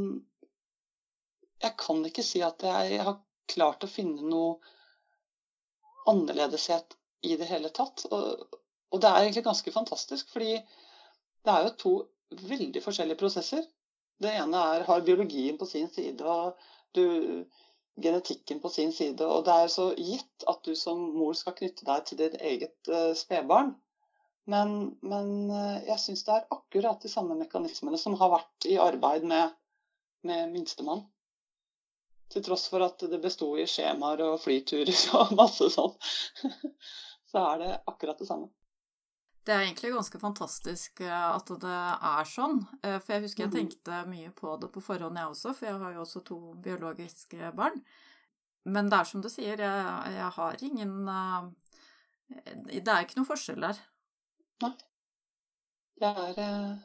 jeg kan ikke si at jeg har klart å finne noe annerledeshet i det hele tatt. Og, og det er egentlig ganske fantastisk, fordi det er jo to veldig forskjellige prosesser. Det ene er har biologien på sin side og du, genetikken på sin side. Og det er så gitt at du som mor skal knytte deg til ditt eget uh, spedbarn. Men, men eh, jeg syns det er akkurat de samme mekanismene som har vært i arbeid med, med minstemann. Til tross for at det besto i skjemaer og flyturer og masse sånn. Så er det akkurat det samme. Det er egentlig ganske fantastisk eh, at det er sånn. Eh, for jeg husker jeg mhm. tenkte mye på det på forhånd, jeg også, for jeg har jo også to biologiske barn. Men det er som du sier, jeg, jeg har ingen Det er ikke noe forskjell der. Nei. Det er, eh,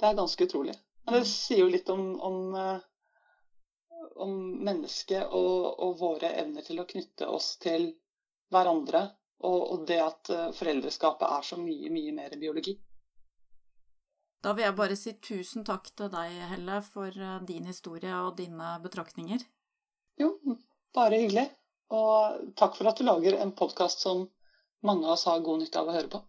det er ganske utrolig. Men det sier jo litt om, om, eh, om mennesket og, og, våre evner til å knytte oss til hverandre. Og, og, det at eh, foreldreskapet er så mye, mye mer biologi. Da vil jeg bare si tusen takk til deg, Helle, for din historie og dine betraktninger. Jo, bare hyggelig. Og takk for at du lager en podkast som mange av oss har god nytte av å høre på.